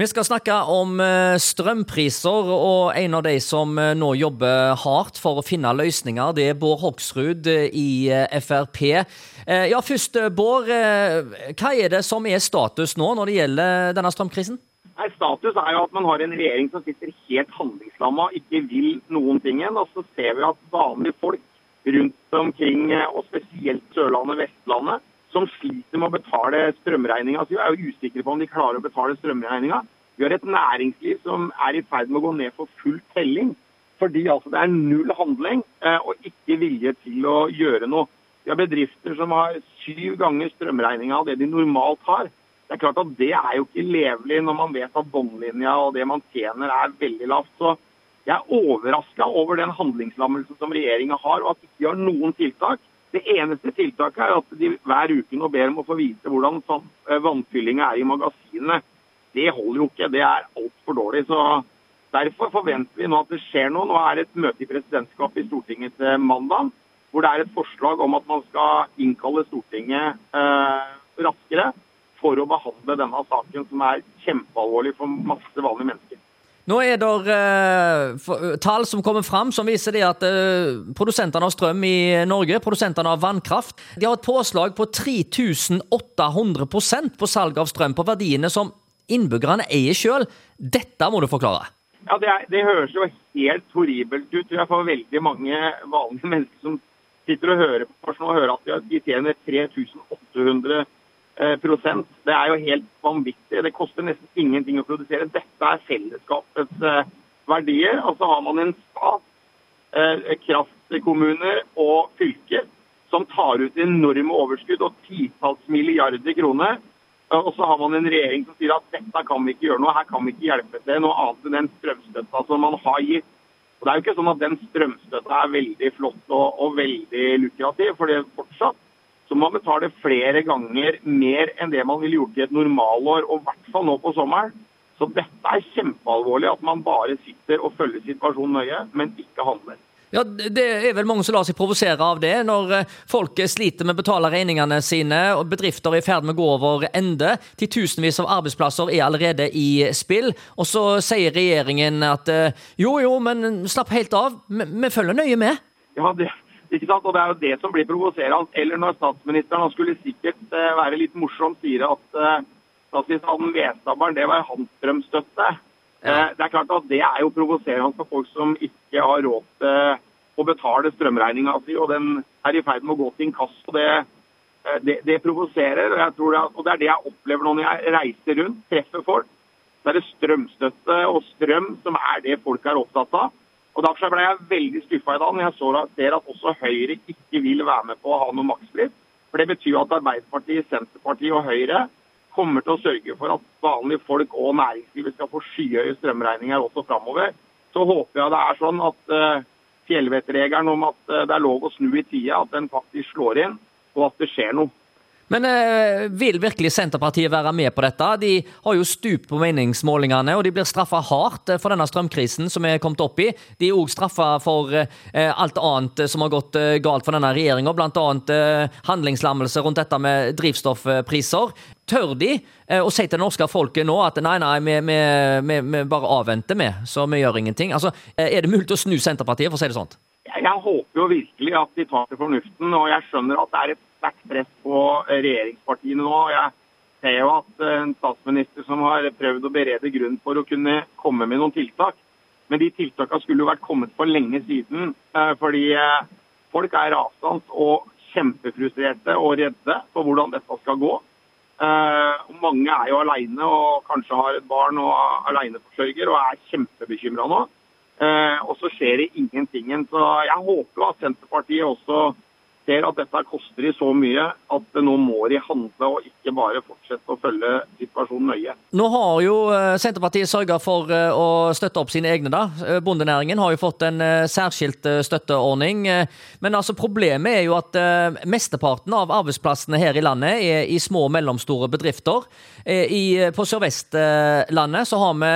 Vi skal snakke om eh, strømpriser, og en av de som eh, nå jobber hardt for å finne løsninger, det er Bård Hoksrud eh, i Frp. Ja, først Bård, hva er det som er status nå når det gjelder denne strømkrisen? Nei, Status er jo at man har en regjering som sitter helt handlingslamma, ikke vil noen ting. Og så ser vi at vanlige folk rundt omkring, og spesielt Sørlandet og Vestlandet, som sliter med å betale strømregninga. Så vi er jo usikre på om de klarer å betale strømregninga. Vi har et næringsliv som er i ferd med å gå ned for full telling. Fordi altså det er null handling eh, og ikke vilje til å gjøre noe. Vi har bedrifter som har syv ganger strømregninga av det de normalt har. Det er klart at det er jo ikke levelig når man vet at båndlinja og det man tjener er veldig lavt. Så jeg er overraska over den handlingslammelsen som regjeringa har, og at de ikke har noen tiltak. Det eneste tiltaket er at de hver uke nå ber om å få vite hvordan eh, vannfyllinga er i magasinene. Det holder jo ikke. Det er altfor dårlig. så Derfor forventer vi nå at det skjer noe. Nå er det et møte i presidentskapet i Stortinget til mandag, hvor det er et forslag om at man skal innkalle Stortinget eh, raskere for å behandle denne saken, som er kjempealvorlig for masse vanlige mennesker. Nå er det uh, tall som kommer fram som viser det at uh, produsentene av strøm i Norge, produsentene av vannkraft, de har et påslag på 3800% på salg av strøm på verdiene som innbyggerne eier sjøl. Dette må du forklare. Ja, det, er, det, høres jo helt horribelt ut tror jeg, for veldig mange vanlige mennesker som sitter og hører på og hører at de tjener 3800 Eh, prosent. Det er jo helt vanvittig. Det koster nesten ingenting å produsere. Dette er fellesskapets eh, verdier. Og så har man en stat, eh, kraftkommuner og fylker som tar ut enorme overskudd og titalls milliarder kroner. Og så har man en regjering som sier at dette kan vi ikke gjøre noe, her kan vi ikke hjelpe til noe annet enn den strømstøtta som man har gitt. Og Det er jo ikke sånn at den strømstøtta er veldig flott og, og veldig lukrativ, for det fortsatt så man betale flere ganger mer enn det man ville gjort i et normalår, og i hvert fall nå på sommeren. Så dette er kjempealvorlig, at man bare sitter og følger situasjonen nøye, men ikke handler. Ja, Det er vel mange som lar seg provosere av det, når eh, folk sliter med å betale regningene sine, og bedrifter er i ferd med å gå over ende. Titusenvis av arbeidsplasser er allerede i spill. Og så sier regjeringen at eh, jo, jo, men slapp helt av, vi følger nøye med. Ja, det, ikke sant? Og Det er jo det som blir provoserende. Eller når statsministeren han skulle sikkert uh, være litt morsom, sier at uh, statsministeren Vestabberen, det var hans strømstøtte. Ja. Uh, det er klart at det er jo provoserende for folk som ikke har råd til å betale strømregninga si, og den er i ferd med å gå til inkasso. Det, det, det provoserer. Og, det, og det er det jeg opplever nå når jeg reiser rundt, treffer folk. Så er det strømstøtte og strøm som er det folk er opptatt av. Og Derfor ble jeg veldig skuffa i dag når jeg så ser at også Høyre ikke vil være med på å ha noe makspris. For Det betyr at Arbeiderpartiet, Senterpartiet og Høyre kommer til å sørge for at vanlige folk og næringslivet skal få skyhøye strømregninger også framover. Så håper jeg det er sånn at uh, fjellvettregelen om at uh, det er lov å snu i tida, at den faktisk slår inn, og at det skjer noe. Men eh, vil virkelig Senterpartiet være med på dette? De har jo stupt på meningsmålingene, og de blir straffa hardt eh, for denne strømkrisen som er kommet opp i. De er òg straffa for eh, alt annet som har gått eh, galt for denne regjeringa, bl.a. Eh, handlingslammelse rundt dette med drivstoffpriser. Tør de eh, å si til det norske folket nå at nei, nei, vi, vi, vi bare avventer med, så vi gjør ingenting? Altså, Er det mulig å snu Senterpartiet, for å si det sånn? Jeg håper jo virkelig at de tar til fornuften, og jeg skjønner at det er et sterkt press på regjeringspartiene nå. Jeg ser jo at eh, en statsminister som har prøvd å berede grunn for å kunne komme med noen tiltak. Men de tiltakene skulle jo vært kommet for lenge siden. Eh, fordi eh, folk er rasende og kjempefrustrerte og redde for hvordan dette skal gå. Mange er jo alene og kanskje har et barn og er aleneforsørger og er kjempebekymra nå. Og så skjer det ingenting. Så jeg håper at Senterpartiet også ser at dette koster de så mye at nå må de handle og ikke bare fortsette å følge situasjonen nøye. Nå har jo eh, Senterpartiet sørga for eh, å støtte opp sine egne. da. Eh, bondenæringen har jo fått en særskilt støtteordning. Men altså problemet er jo at mesteparten av arbeidsplassene her i landet er i små og mellomstore bedrifter. I, på Sør-Vestlandet så har vi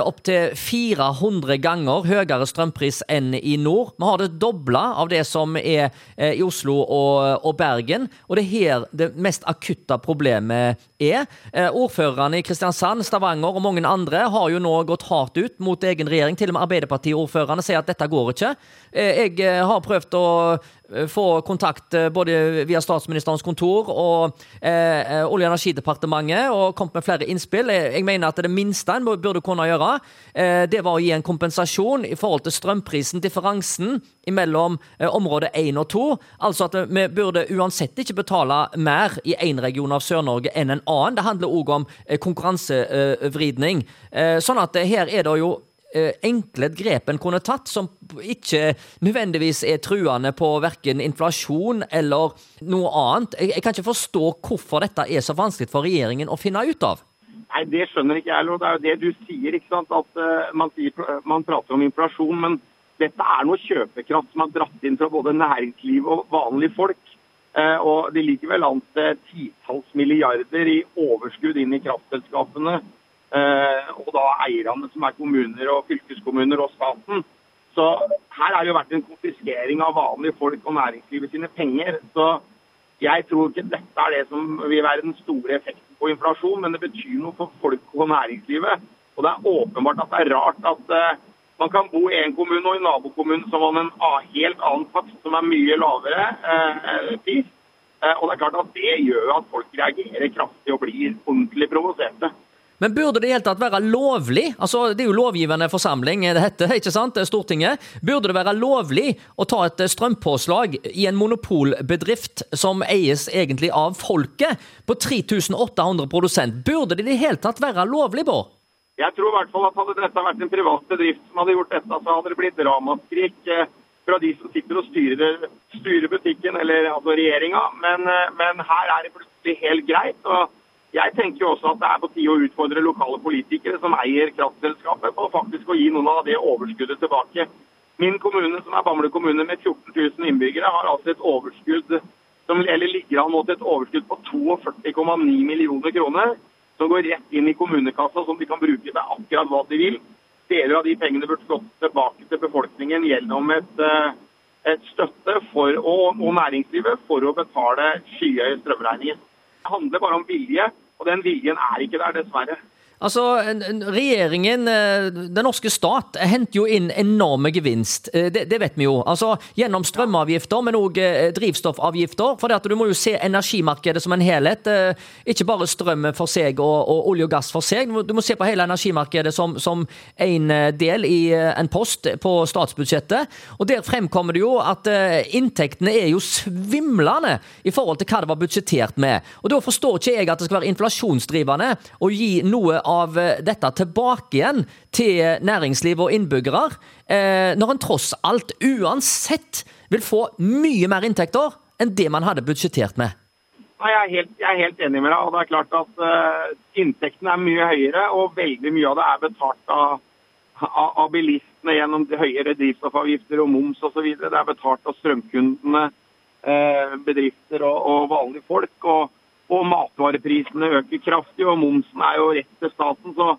opptil 400 ganger høyere strømpris enn i nord. Vi har det dobla av det som er i Oslo Oslo og, og, Bergen. Og det er her det mest akutte problemet er. Eh, ordførerne i Kristiansand, Stavanger og mange andre har jo nå gått hardt ut mot egen regjering. Til og med Arbeiderpartiordførerne sier at dette går ikke. Eh, jeg har prøvd å Eh, få kontakt eh, både via statsministerens kontor og eh, Olje- og energidepartementet og kommet med flere innspill. Jeg mener at det minste en burde kunne gjøre, eh, det var å gi en kompensasjon i forhold til strømprisen, differansen mellom eh, område 1 og 2. Altså at vi burde uansett ikke betale mer i én region av Sør-Norge enn en annen. Det handler òg om eh, konkurransevridning. sånn at her er det jo Eh, enkle grep en kunne tatt, som ikke nødvendigvis er truende på verken inflasjon eller noe annet. Jeg, kan ikke forstå hvorfor dette er så vanskelig for regjeringen å finne ut av. Nei, Det skjønner ikke jeg. og Det er jo det du sier. ikke sant? At uh, man, sier, man, prater om inflasjon, men dette er noe kjøpekraft som er dratt inn fra både næringsliv og vanlige folk. Uh, og Det ligger vel an til titalls milliarder i overskudd inn i kraftselskapene Eh, og da eierne, som er kommuner og fylkeskommuner og staten. Så her har det jo vært en konfiskering av vanlige folk og næringslivet sine penger. Så jeg tror ikke dette er det som vil være den store effekten på inflasjon, men det betyr noe for folk og næringslivet. Og det er åpenbart at det er rart at uh, man kan bo i en kommune og i nabokommunen som har en helt annen takst som er mye lavere eh, pris. Uh, og det er klart at det gjør at folk reagerer kraftig og blir ordentlig provoserte. Men burde det i hele tatt være lovlig? Altså, Det er jo lovgivende forsamling det heter, ikke sant? Stortinget. Burde det være lovlig å ta et strømpåslag i en monopolbedrift som eies egentlig av folket, på 3800 produsent? Burde det i det hele tatt være lovlig, Bård? Jeg tror i hvert fall at Hadde dette vært en privat bedrift som hadde gjort dette, så hadde det blitt ramaskrik eh, fra de som sitter og styrer, styrer butikken, eller altså regjeringa. Men, eh, men, her er det plutselig helt greit. og jeg tenker jo også at det er på tide å utfordre lokale politikere som eier kraftselskapet, på faktisk å gi noen av det overskuddet tilbake. Min kommune, som er Bamble kommune med 14 000 innbyggere, har altså et overskudd som eller ligger an mot et overskudd på 42,9 millioner kroner. Som går rett inn i kommunekassa, som de kan bruke til akkurat hva de vil. Deler av de pengene burde gått tilbake til befolkningen gjennom et, eh, et støtte for, og, og næringslivet for å betale skyhøye strømregninger. Det handler bare om vilje, og den viljen er ikke der, dessverre. Altså, Regjeringen, eh, den norske stat, henter jo inn enorme gevinst. Eh, det, det vet vi jo. Altså, Gjennom strømavgifter, men òg eh, drivstoffavgifter. For det at du må jo se energimarkedet som en helhet. Ikke bare strøm for seg og, og olje og gass for seg. Du må se på hele energimarkedet som, som en del i en post på statsbudsjettet. Og Der fremkommer det jo at inntektene er jo svimlende i forhold til hva det var budsjettert med. Og Da forstår ikke jeg at det skal være inflasjonsdrivende å gi noe av eh, dette tilbake igjen til næringsliv og innbyggere, eh, når en tross alt uansett vil få mye mer inntekter enn det man hadde budsjettert med? Jeg er, helt, jeg er helt enig med deg. og det er klart at Inntektene er mye høyere, og veldig mye av det er betalt av, av, av bilistene gjennom de høyere drivstoffavgifter og moms osv. Det er betalt av strømkundene, bedrifter og, og, vanlige folk. og og matvareprisene øker kraftig, og momsen er jo rett til staten. Så,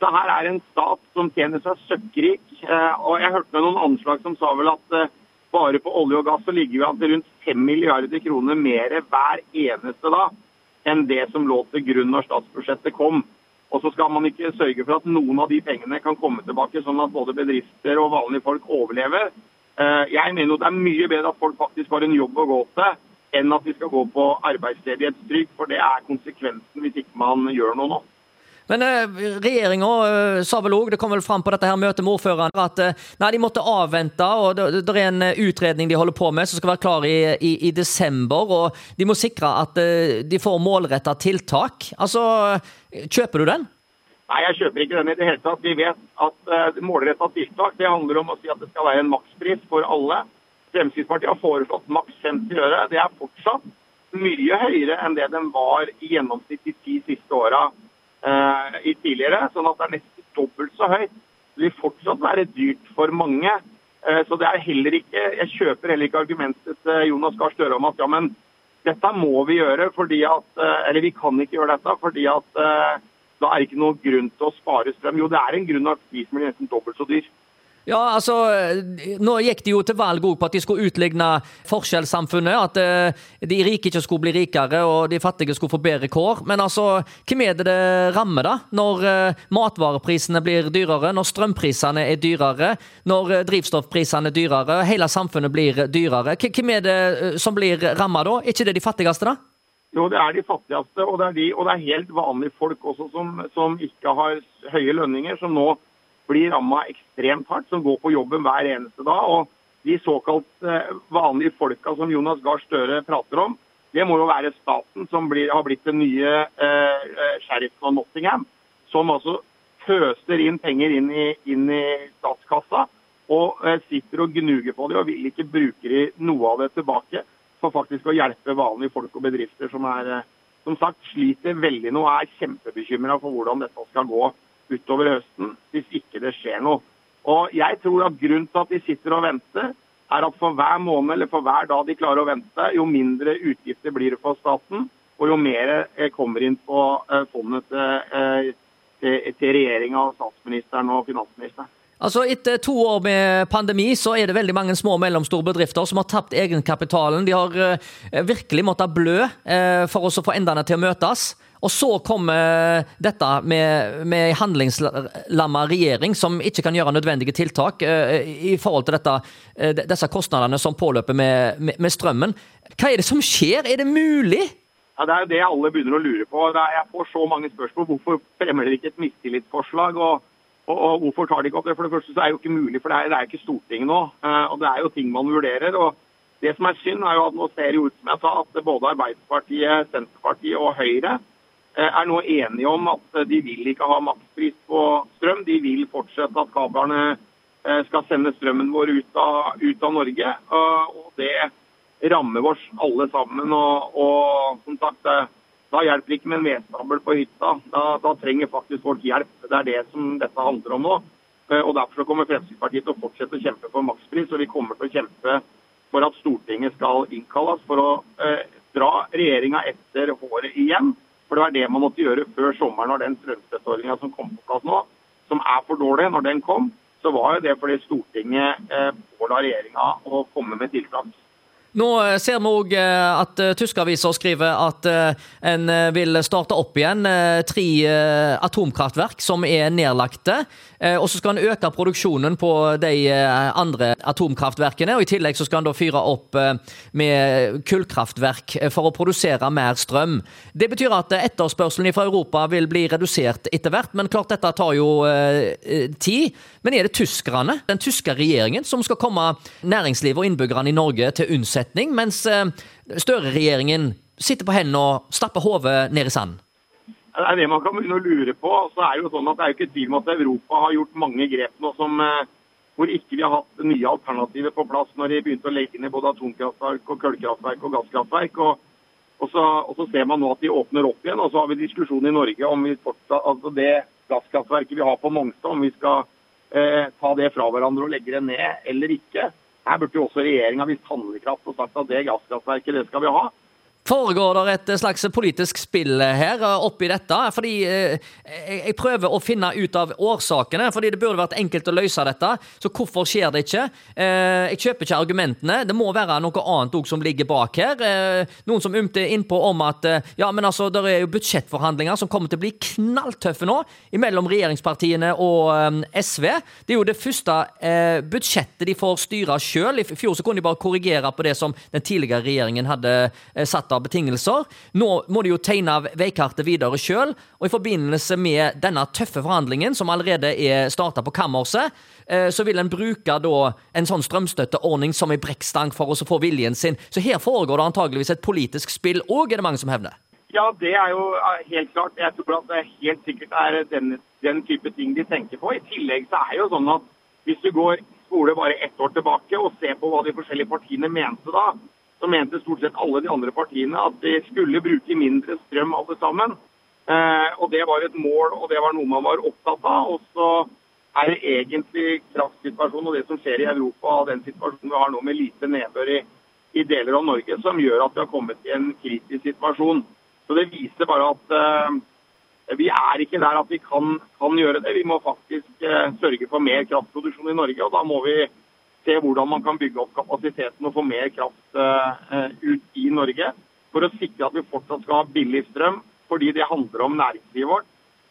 det her er en stat som tjener seg søkkrik. Eh, og jeg hørte med noen anslag som sa vel at eh, bare på olje og gass så ligger vi an til rundt 5 milliarder kroner mer hver eneste da enn det som lå til grunn når statsbudsjettet kom. Og så skal man ikke sørge for at noen av de pengene kan komme tilbake, sånn at både bedrifter og vanlige folk overlever. Eh, jeg mener jo det er mye bedre at folk faktisk har en jobb å gå til enn at vi skal gå på arbeidsledighetstrygd, for det er konsekvensen hvis ikke man gjør noe nå. Men eh, regjeringa eh, sa vel òg, det kom vel fram på dette her møtet med ordføreren, at eh, nei, de måtte avvente. og Det, det er en eh, utredning de holder på med som skal være klar i, i, i desember. og De må sikre at eh, de får målretta tiltak. Altså, Kjøper du den? Nei, jeg kjøper ikke den i det hele tatt. Vi vet at uh, målretta tiltak det handler om å si at det skal være en makspris for alle. Fremskrittspartiet har foreslått maks 50 øre. Det er fortsatt mye høyere enn det den var i gjennomsnitt de ti siste åra eh, i tidligere. Sånn at det er nesten dobbelt så høyt. Det vil fortsatt være dyrt for mange. Eh, så det er heller ikke Jeg kjøper heller ikke argumentet til Jonas Gahr Støre om at ja, men dette må vi gjøre fordi at eh, Eller vi kan ikke gjøre dette fordi at eh, da er det ikke noen grunn til å spare strøm. Jo, det er en grunn at prisen blir nesten dobbelt så dyr. Ja, altså, Nå gikk de jo til valg på at de skulle utligne forskjellssamfunnet. At uh, de rike ikke skulle bli rikere og de fattige skulle få bedre kår. Men altså, hvem er det det rammer, da? Når uh, matvareprisene blir dyrere, når strømprisene er dyrere, når uh, drivstoffprisene er dyrere, hele samfunnet blir dyrere. Hvem er det som blir ramma da? Er ikke det de fattigste, da? Jo, det er de fattigste, og det er, de, og det er helt vanlige folk også som, som ikke har høye lønninger, som nå blir ramma ekstremt hardt, som går på jobben hver eneste dag. og De såkalt eh, vanlige folka som Jonas Gahr Støre prater om, det må jo være staten som blir, har blitt den nye eh, eh, sheriffen av Nottingham. Som altså pøser inn penger inn i, inn i statskassa og eh, sitter og gnuger på det og vil ikke bruke noe av det tilbake for faktisk å hjelpe vanlige folk og bedrifter som er, eh, som sagt sliter veldig nå og er kjempebekymra for hvordan dette skal gå utover høsten hvis ikke det skjer noe. Og jeg tror at Grunnen til at de sitter og venter, er at for hver måned eller for hver dag de klarer å vente, jo mindre utgifter blir det for staten, og jo mer eh, kommer inn på eh, fondet til, eh, til, regjeringa, statsministeren og finansministeren. Altså, Etter to år med pandemi så er det veldig mange små og mellomstore bedrifter som har tapt egenkapitalen. De har virkelig måttet blø for for å få endene til å møtes. Og så kommer dette med, med handlingslamma regjering som ikke kan gjøre nødvendige tiltak uh, i forhold til dette, disse kostnadene som påløper med, med, strømmen. Hva er det som skjer? Er det mulig? Ja, Det er jo det alle begynner å lure på. Jeg får så mange spørsmål. Hvorfor fremmer dere ikke et mistillitsforslag? og og, og, Hvorfor tar de ikke opp det? For det første så er det jo ikke mulig, for det er, det er ikke Stortinget nå. Uh, og Det er jo ting man vurderer. og Det som er synd, er jo at nå ser det ut som jeg sa, at både Arbeiderpartiet, Senterpartiet og Høyre er nå enige om at de vil ikke ha makspris på strøm. De vil fortsette at kablene uh, skal sende strømmen vår ut av, ut av Norge. og Det rammer oss alle sammen. og, og som sagt, da hjelper det ikke med en vedstabel på hytta. Da, da, trenger faktisk folk hjelp. Det er det som dette handler om nå. Eh, og Derfor kommer Fremskrittspartiet til å fortsette å kjempe for makspris. Og vi kommer til å kjempe for at Stortinget skal innkalles for å eh, dra regjeringa etter håret igjen. For det var det man måtte gjøre før sommeren når den strømstøtteordninga som kom på plass nå, som er for dårlig, når den kom, så var jo det fordi Stortinget eh, påla regjeringa å komme med tiltak. Nå eh, ser vi òg eh, at eh, tyske skriver at en vil starte opp igjen tre atomkraftverk som er nedlagte. Og så skal en øke produksjonen på de andre atomkraftverkene. og I tillegg så skal en da fyre opp med kullkraftverk for å produsere mer strøm. Det betyr at etterspørselen fra Europa vil bli redusert etter hvert, men klart dette tar jo tid. Men er det tyskerne, den tyske regjeringen, som skal komme næringslivet og innbyggerne i Norge til unnsetning? Motsetning, mens eh, Støre-regjeringen sitter på hendene og stapper hodet ned i sanden? Det er det man kan begynne å lure på. Så er Det jo sånn at det er jo ikke tvil om at Europa har gjort mange grep nå som, eh, hvor ikke vi har hatt nye alternativer på plass når de begynte å legge ned både atomkraftverk, og kullkraftverk og gasskraftverk. Og, og, så, og, så, ser man nå at de åpner opp igjen. Og så har vi diskusjon i Norge om vi fortsatt, altså det gasskraftverket vi har på Mongstad, om vi skal eh, ta det fra hverandre og legge det ned eller ikke. Her burde jo også regjeringa vist handlekraft og sagt at det gasskraftverket det skal vi ha. Foregår det et slags politisk spill her eh, oppi dette? Fordi eh, Jeg prøver å finne ut av årsakene, fordi det burde vært enkelt å løse dette. Så hvorfor skjer det ikke? Eh, jeg kjøper ikke argumentene. Det må være noe annet òg som ligger bak her. Noen som ymte innpå om at ja, men altså, det er jo budsjettforhandlinger som kommer til å bli knalltøffe nå, mellom regjeringspartiene og SV. Det er jo det første budsjettet de får styre sjøl. I fjor så kunne de bare korrigere på det som den tidligere regjeringen hadde satt av betingelser. Nå må de jo tegne veikartet videre sjøl, og i forbindelse med denne tøffe forhandlingen, som allerede er starta på kammerset, eh, så vil en bruke da en sånn strømstøtteordning som ei brekkstang for å få viljen sin. Så her foregår det antageligvis et politisk spill òg, er det mange som hevner. Ja, det er jo eh, helt klart. Jeg tror at det helt sikkert er den, den type ting de tenker på. I tillegg så er det jo sånn at hvis du går skole bare ett år tilbake og ser på hva de forskjellige partiene mente da, så mente stort sett alle de andre partiene at de skulle bruke mindre strøm alle sammen. Eh, og Det var et mål, og det var noe man var opptatt av. Og så er det egentlig kraftsituasjonen og det som skjer i Europa, og den situasjonen vi har nå med lite nedbør i, i, deler av Norge, som gjør at vi har kommet i en kritisk situasjon. Så Det viser bare at eh, vi er ikke der at vi kan, kan gjøre det. Vi må faktisk eh, sørge for mer kraftproduksjon i Norge. og Da må vi se hvordan man kan bygge opp kapasiteten og få mer kraft eh, ut i Norge. For å sikre at vi fortsatt skal ha billig strøm, fordi det handler om næringslivet vårt.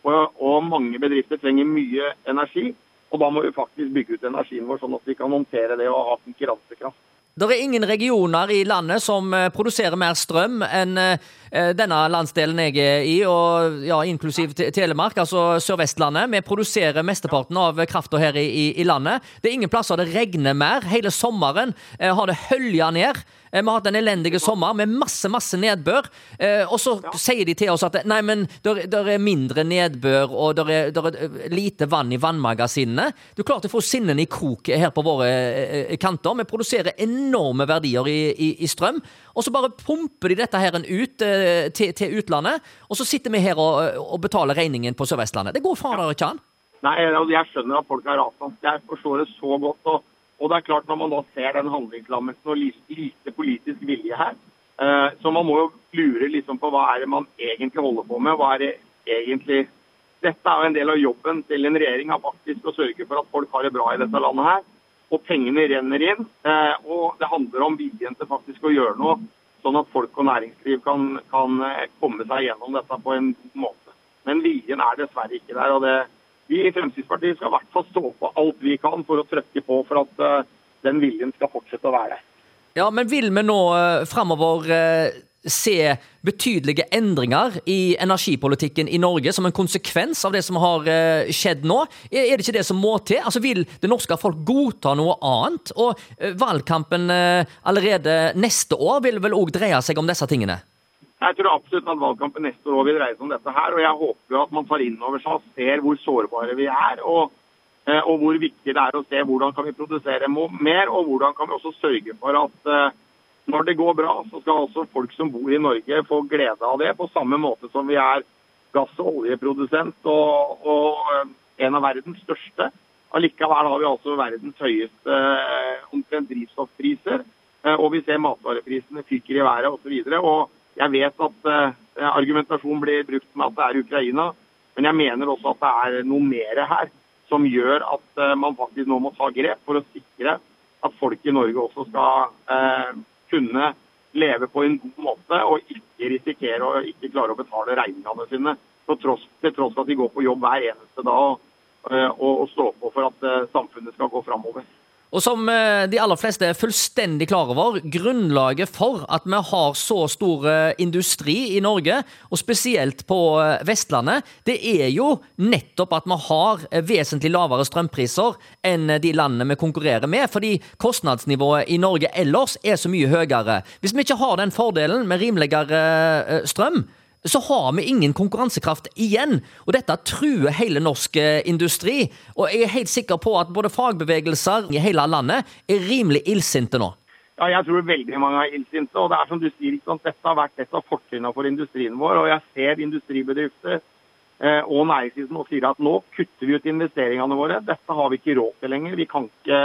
Og, mange bedrifter trenger mye energi. Og da må vi faktisk bygge ut energien vår sånn at vi kan håndtere det og ha konkurransekraft. Det er ingen regioner i landet som eh, produserer mer strøm enn eh, denne landsdelen jeg er i, og ja, inklusiv Telemark, altså Sør-Vestlandet. Vi produserer mesteparten av krafta her i, i, landet. Det er ingen plasser det regner mer. Hele sommeren eh, har det hølja ned. Eh, vi har hatt en elendig sommer med masse masse nedbør. Eh, og så ja. sier de til oss at nei, men der, der er mindre nedbør og der er, der er, eh, lite vann i vannmagasinene. Du klarte å få sinnene i kok her på våre kanter. Vi produserer enorme verdier i, i, i strøm. Og så bare pumper de dette her ut til, til, utlandet. Og så sitter vi her og, og betaler regningen på Sør-Vestlandet. Det går fader ikke an. Nei, jeg skjønner at folk er rasende. Jeg forstår det så godt. og og det er klart Når man da ser den handlingslammelsen og lite politisk vilje her, eh, så man må jo lure liksom på hva er det man egentlig holder på med. hva er det egentlig... Dette er jo en del av jobben til en regjering er faktisk å sørge for at folk har det bra i dette landet her. Og pengene renner inn. Eh, og det handler om viljen til faktisk å gjøre noe, sånn at folk og næringsliv kan, kan eh, komme seg gjennom dette på en måte. Men viljen er dessverre ikke der. og det vi i Fremskrittspartiet skal i hvert fall stå på alt vi kan for å trykke på for at uh, den viljen skal fortsette å være der. Ja, men vil vi nå fremover uh, se betydelige endringer i energipolitikken i Norge som en konsekvens av det som har skjedd nå? Er det ikke det som må til? Altså, Vil det norske folk godta noe annet? Og valgkampen allerede neste år vil vel òg dreie seg om disse tingene? Jeg tror absolutt at valgkampen neste år vil dreie seg om dette her. Og jeg håper jo at man tar inn over seg og ser hvor sårbare vi er. Og, eh, og, hvor viktig det er å se hvordan kan vi produsere mer, og hvordan kan vi også sørge for at eh, når det går bra, så skal også folk som bor i Norge få glede av det. På samme måte som vi er gass- og oljeprodusent og, og eh, en av verdens største. Allikevel har vi altså verdens høyeste omtrent drivstoffpriser. Og vi ser matvareprisene fyker i været osv. Jeg vet at uh, argumentasjonen blir brukt med at det er Ukraina, men jeg mener også at det er noe mer her som gjør at uh, man faktisk nå må ta grep for å sikre at folk i Norge også skal uh, kunne leve på en god måte og ikke risikere å ikke klare å betale regningene sine. Tross, til tross at de går på jobb hver eneste dag og, og, og står på for at samfunnet skal gå framover. Og som eh, de aller fleste er fullstendig klar over, grunnlaget for at vi har så stor eh, industri i Norge, og spesielt på eh, Vestlandet, det er jo nettopp at vi har vesentlig lavere strømpriser enn de landene vi konkurrerer med, fordi kostnadsnivået i Norge ellers er så mye høyere. Hvis vi ikke har den fordelen med rimeligere strøm, så har vi ingen konkurransekraft igjen. Og dette truer hele norsk eh, industri. Og jeg er helt sikker på at både fagbevegelser i hele landet er rimelig illsinte nå. Ja, jeg tror veldig mange er illsinte. Og det er som du sier, dette har vært et av fortrinnene for industrien vår. Og jeg ser industribedrifter eh, og næringslivet som sier at nå kutter vi ut investeringene våre. Dette har vi ikke råd til lenger. Vi kan ikke,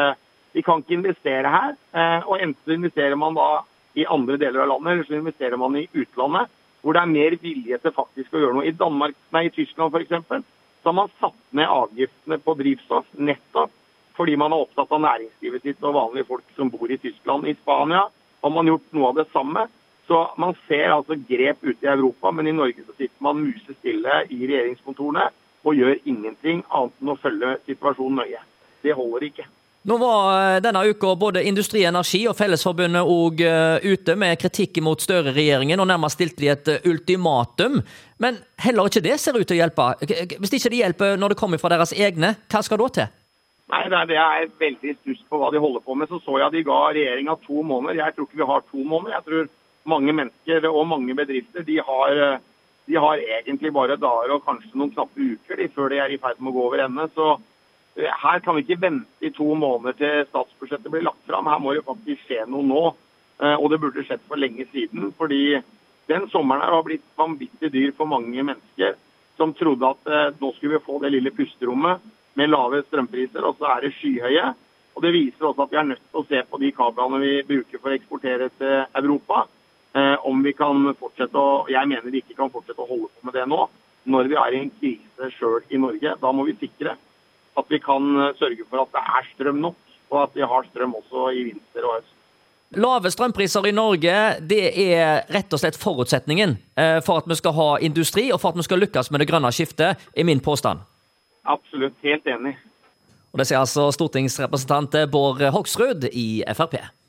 vi kan ikke investere her. Eh, og enten investerer man da i andre deler av landet, eller så investerer man i utlandet hvor det er mer vilje til faktisk å gjøre noe. I Danmark, nei, i Tyskland f.eks. så har man satt ned avgiftene på drivstoff nettopp fordi man er opptatt av næringslivet sitt og vanlige folk som bor i Tyskland. I Spania har man gjort noe av det samme. Så man ser altså grep ute i Europa, men i Norge så sitter man musestille i regjeringskontorene og gjør ingenting annet enn å følge situasjonen nøye. Det holder ikke. Nå var eh, denne uka både Industri Energi og Fellesforbundet òg eh, ute med kritikk mot Støre-regjeringen, og nærmest stilte de et eh, ultimatum. Men heller ikke det ser ut til å hjelpe. Hvis ikke det hjelper når det kommer fra deres egne, hva skal da til? Nei, Det er veldig stuss på hva de holder på med. Så så jeg de ga regjeringa to måneder. Jeg tror ikke vi har to måneder. Jeg tror mange mennesker og mange bedrifter de har, de har egentlig bare dager og kanskje noen knappe uker de, før de er i ferd med å gå over ende. Så her kan vi ikke vente i to måneder til statsbudsjettet blir lagt fram. Her må det faktisk skje noe nå. Eh, og det burde skjedd for lenge siden. Fordi den sommeren her har blitt vanvittig dyr for mange mennesker som trodde at eh, nå skulle vi få det lille pusterommet med lave strømpriser, og så er det skyhøye. Og Det viser også at vi er nødt til å se på de kablene vi bruker for å eksportere til Europa. Eh, om vi kan fortsette å, Jeg mener vi ikke kan fortsette å holde på med det nå. når vi er i en krise sjøl i Norge. Da må vi sikre at vi kan sørge for at det er strøm nok, og at vi har strøm også i vinter og høst. Lave strømpriser i Norge det er rett og slett forutsetningen for at vi skal ha industri og for at vi skal lykkes med det grønne skiftet, er min påstand. Absolutt. Helt enig. Og Det sier altså stortingsrepresentant Bård Hoksrud i Frp.